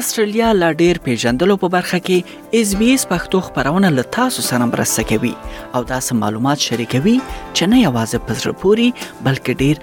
استرالیا لا ډیر پیژندلو په برخه کې اس بي اس پښتو خبرونه له تاسو سره مرسته کوي او داسې معلومات شریکوي چې نه یوازې په زړه پوري بلکې ډیر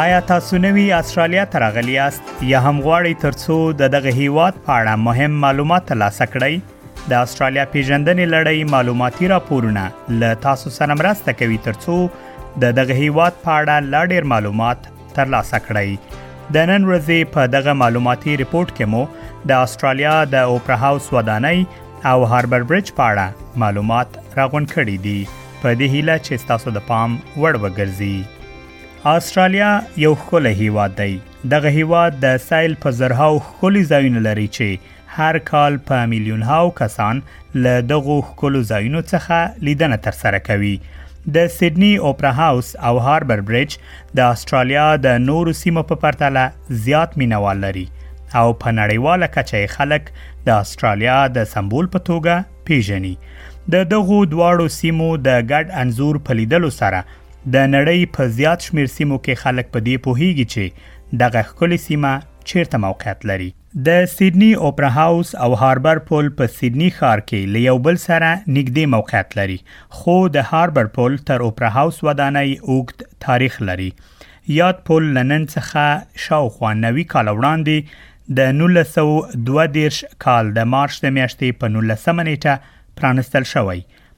آیا تاسو نوی استرالیا ته راغلی یاست یا هم غواړئ ترڅو د دغه هیواد په اړه مهم معلومات ترلاسه کړئ د استرالیا پیژندنې لړۍ معلوماتي راپورونه ل تاسو سره مرسته کوي ترڅو د دغه هیواد په اړه لا ډیر معلومات ترلاسه کړئ د نن ورځې په دغه معلوماتي ریپورت کې مو د استرالیا د اوپرا هاوس ودانۍ او هاربر برج په اړه معلومات راغونډ کړي دي په دې هیله چې تاسو د پام وړ وګرځي استرالیا یو ښکلی هیواد دی دغه هیواد د سایل په زرهاو ښکلي ځایونه لري چې هر کال په میلیونهاو کسان له دغو ښکلو ځایونو څخه لیدنه ترسره کوي د سیدنی اوپرا هاوس او هاربر بریج د استرالیا د نورو سیمو په پرتله زیات مینوال لري او په نړیواله کچه خلک د استرالیا د سمبول په توګه پیژني د دغو دواړو سیمو د ګډ انزور په لیدلو سره د نړۍ په زیات شمیر سیمو کې خلک په دې پوهیږي چې دغه ښکلې سیمه چیرته موقعیت لري د سیدني اوپرا هاوس او هاربر پول په سیدني ښار کې له یو بل سره نږدې موقعیت لري، خو د هاربر پول تر اوپرا هاوس ودانۍ اوږد تاریخ لري. یاد پول له نن څخه شاوخوا نوي کاله وړاندې د نولس سوه دوه دېرش کال د مارچ د میاشتې په نولسمه نېټه پرانستل شوی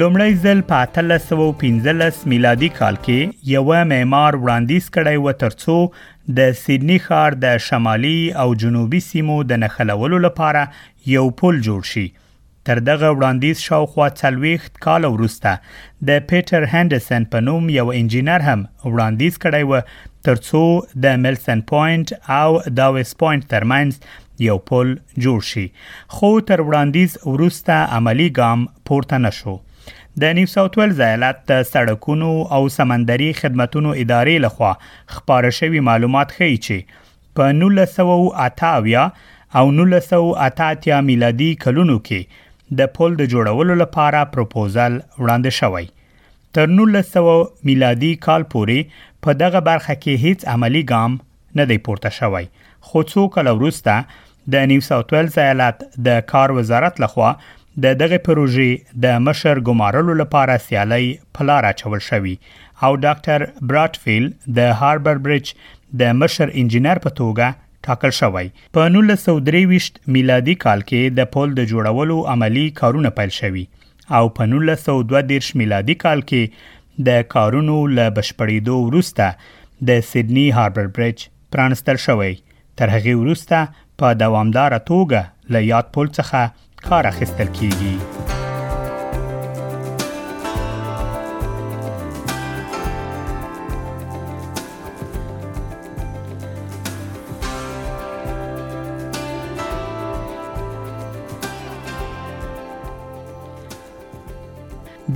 لومړی ځل په 1815 میلادي کال کې یوه معمار وړاندیز کړی و ترڅو د سیدنی ښار د شمالي او جنوبي سیمو د نښلولو لپاره یو پل جوړ شي تر دغه وړاندیز شاوخوا څلوېښت کال وروسته د پیټر هندرسن په نوم یو انجینر هم وړاندیز کړی و ترڅو د ملسن پوینټ او داویس پوینټ ترمنځ یو پل جوړ شي خو تر وړاندیز وروسته عملی ګام پورته نشو د نیو ساوت ویلز ایالت د سړکونو او سمندري خدمتونو ادارې لخوا خبره شوی معلومات ښیي چې په 1980 او 1980 میلادي کلونو کې د پل د جوړولو لپاره پروپوزل وړاندې شوی تر 1900 میلادي کال پورې په دغه برخه کې هیڅ عملی ګام نه دی پورته شوی خو څو کله وروسته د نیو ساوت ویلز ایالت د کار وزارت لخوا د دغه پروژې د مشر ګمارلو لپاره سیالي په لار اچول شوې او ډاکټر براټفیل د هاربر برج د مشر انجنیر په توګه ټاکل شوی په 1923 میلادي کال کې د پل د جوړولو عملی کارونه پیل شوي او په نولس سوه او دوه دېرش میلادي کال کې د کارونو له بشپړېدو وروسته د سیدني هاربر برج پرانستل شوی، تر هغې وروسته په دوامداره توګه له یاد پل څخه کار اخیستل کیږي.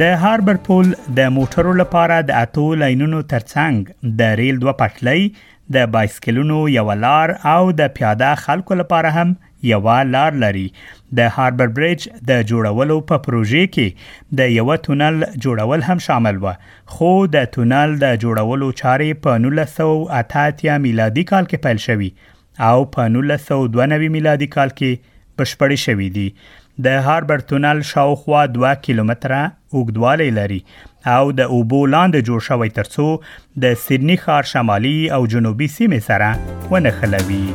د هاربر پول د موټرو لپاره د اتو لاینونو ترڅنګ د ریل دوه پټلۍ د بایسکلونو یو لار او د پیاده خلکو لپاره هم یو لار لري د هاربر بریج د جوړولو په پروژې کې د یو تونل جوړول هم شامل و خو د تونل د جوړولو چارې په 1988 میلادي کال کې پیل شوې او په 1992 میلادي کال کې بشپړې شوې دي د هاربر تونل شاوخوا 2 کیلومتره اوږدوالی لري او د اوبو لاندې جوړ شوی ترڅو د سیدنی ښار شمالي او جنوبي سیمې سره ونښلوي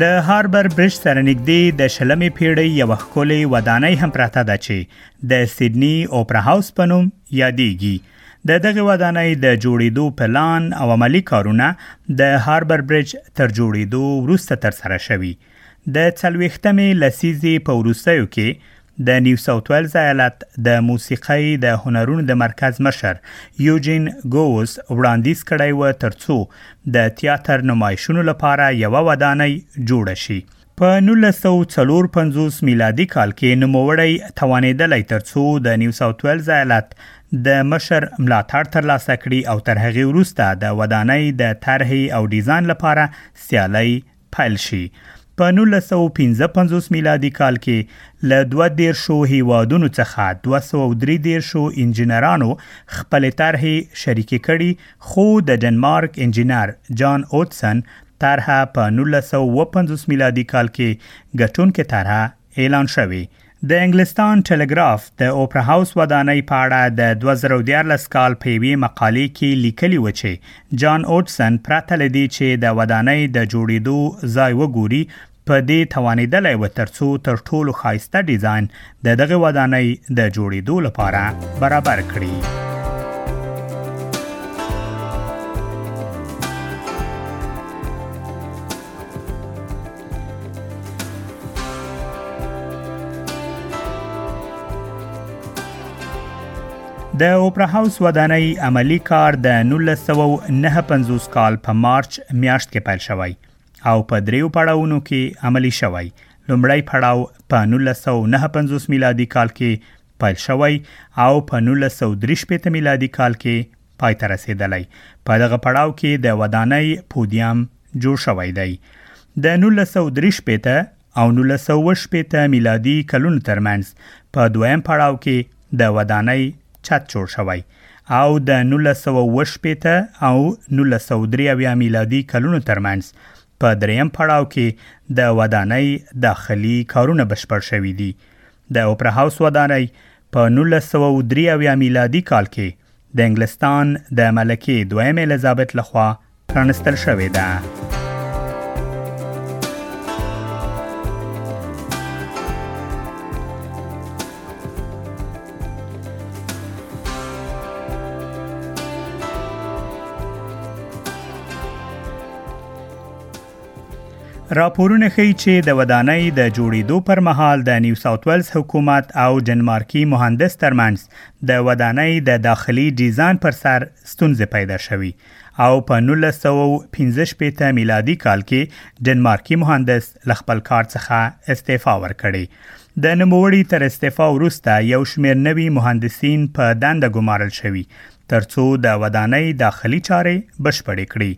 له هاربر برج سره نږدې د شلمې پیړۍ یو ښکلی ودانۍ هم پراته ده چې د سیدنی اوپرا هاوس په نوم یادېږي د دغه ودانۍ د جوړېدو پلان او عملی کارونه د هاربر برج تر جوړېدو وروسته تر سره شوي د څلوېښتمې لسیزې په وروستیو کې د نیو ساوت ویلز ایالت د موسیقۍ د هنرونو د مرکز مشر یوجین ګووس وړاندیز کړی و ترڅو د تیاتر نمایشونو لپاره یوه ودانۍ جوړه شي په 1954 میلادي کال کې نوموړی توانېدلی ترڅو د نیو ساوت ویلز ایالت د مشر ملاتړ ترلاسه کړي او تر هغه وروسته د ودانۍ د طرحې او ډیزاین لپاره سیالۍ پیل شي. په نولس سوه او پنځه پنځوس میلادي کال کې له دوه دېرشو هېوادونو څخه دوه سوه او درې دېرشو انجینرانو خپلې طرحې شریکې کړي، خو د ډنمارک انجینر جان اوتسن طرحه په نولس سوه او پنځوس میلادي کال کې ګټونکې طرحه اعلان شوی د انګلستان ټلګراف د اوپرا هاوس ودانۍ په اړه د 2014 کال په یوې مقالې کې لیکلي و چې جان اوټسن پرته لدی چې د ودانۍ د جوړېدو ځای وګوري په دې توانېدلی و ترڅو تر ټولو خایسته ډیزاین د دغه ودانۍ د جوړېدو لپاره برابر کړي د اوپرا هاوس ودانۍ عملی کار د 1959 کال په مارچ میاشت کې پیل شوی او په دریو پړاوونو کې عملی شوی لومړی پړاو په 1959 میلادي کال کې پیل شوی او په 1933 میلادي کال کې پای ته رسیدلی په دغه پړاو کې د ودانۍ پودیم جوړ شوی دی. د نولس سوه او درې شپېته او نولس سوه او شپېته میلادي کلونو ترمنځ په دویم پړاو کې د ودانۍ چت جوړ شوی او د نولس سوه او شپېته او نولس سوه او درې اویا میلادي کلونو ترمنځ په دریم پړاو کې د ودانۍ داخلي کارونه بشپړ شوي دي. د اوپرا هاوس ودانۍ په نولس سوه او درې اویا میلادي کال کې د انګلستان د ملکې دویم الیزابت لخوا پرانستل شوې ده راپورونه ښیي چې د ودانۍ د جوړیدو پر مهال د نیو ساوت ویلز حکومت او ډنمارکي مهندس ترمنځ د ودانۍ د داخلي ډیزاین پر سر ستونزې پیدا شوې او په 1965 میلادي کال کې ډنمارکي مهندس له خپل کار څخه استعفا ورکړي د نوموړي تر استعفا وروسته یو شمېر نوي مهندسین په دنده ګمارل شوي ترڅو د ودانۍ داخلي چارې بشپړې کړي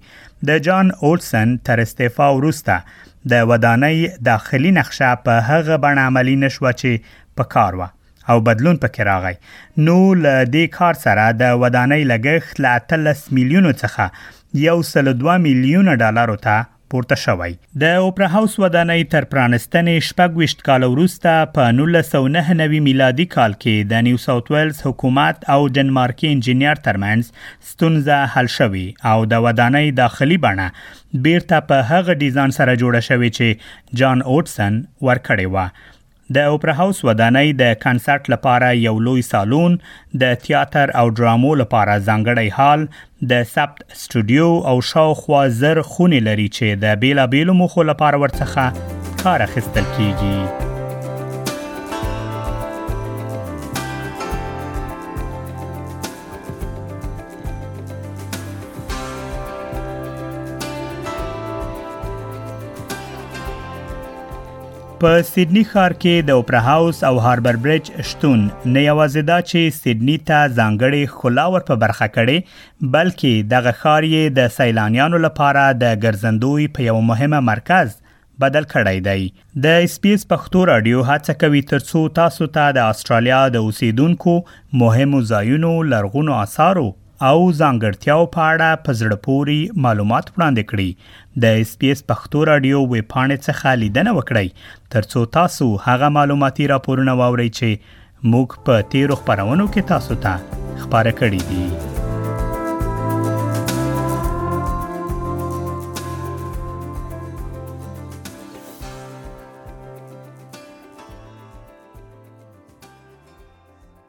د جان اولسن تر استعفا وروسته د ودانۍ داخلي نقشه په هغه بڼه عملی نشوه چې په کار وه او بدلون پکې راغی نو له دې کار سره د ودانۍ لګښت له 18 میلیونو څخه 102 میلیونه ډالرو ته پورته شوی د اوپرا هاوس ودانۍ تر پرانستنې شپږ ویشت کال وروسته په 1999 میلادي کال کې د نیو ساوت ویلز حکومت او ډنمارکي انجنیر ترمنځ ستونزه حل شوې او د ودانۍ داخلي بڼه بیرته په هغه ډیزاین سره جوړه شوې چې جان اوټسن ورکړې و د اوپرا هاوس ودانۍ د کنسرت لپاره یو لوی سالون، د تیاتر او ډرامو لپاره ځانګړی هال، د ثبت سټوډیو او شاوخوا زر خونې لري چې د بیلابیلو موخو لپاره ورڅخه کار اخیستل کیږي. په سیدنی ښار کې د اوپرا هاوس او هاربر برج شتون نه یوازې دا چې سیدنی ته ځانګړې ښکلا ور په برخه کړي بلکې دغه ښار یې د سیلانیانو لپاره د ګرځندوی په یو مهمه مرکز بدل کړی دی د اس پی اس پښتو رادیو هڅه کوي ترڅو تاسو ته د استرالیا د اوسیدونکو مهمو ځایونو لرغونو آثارو او ځانګړتیاو په اړه په زړه پوري معلومات وړاندې کړي د اس پی اس پښتو رادیو ویب پاڼې څخه لیدنه وکړئ ترڅو تاسو هغه معلوماتي راپورونه واورئ چې موږ په تیرو خبرونو کې تاسو ته خبره کړې دي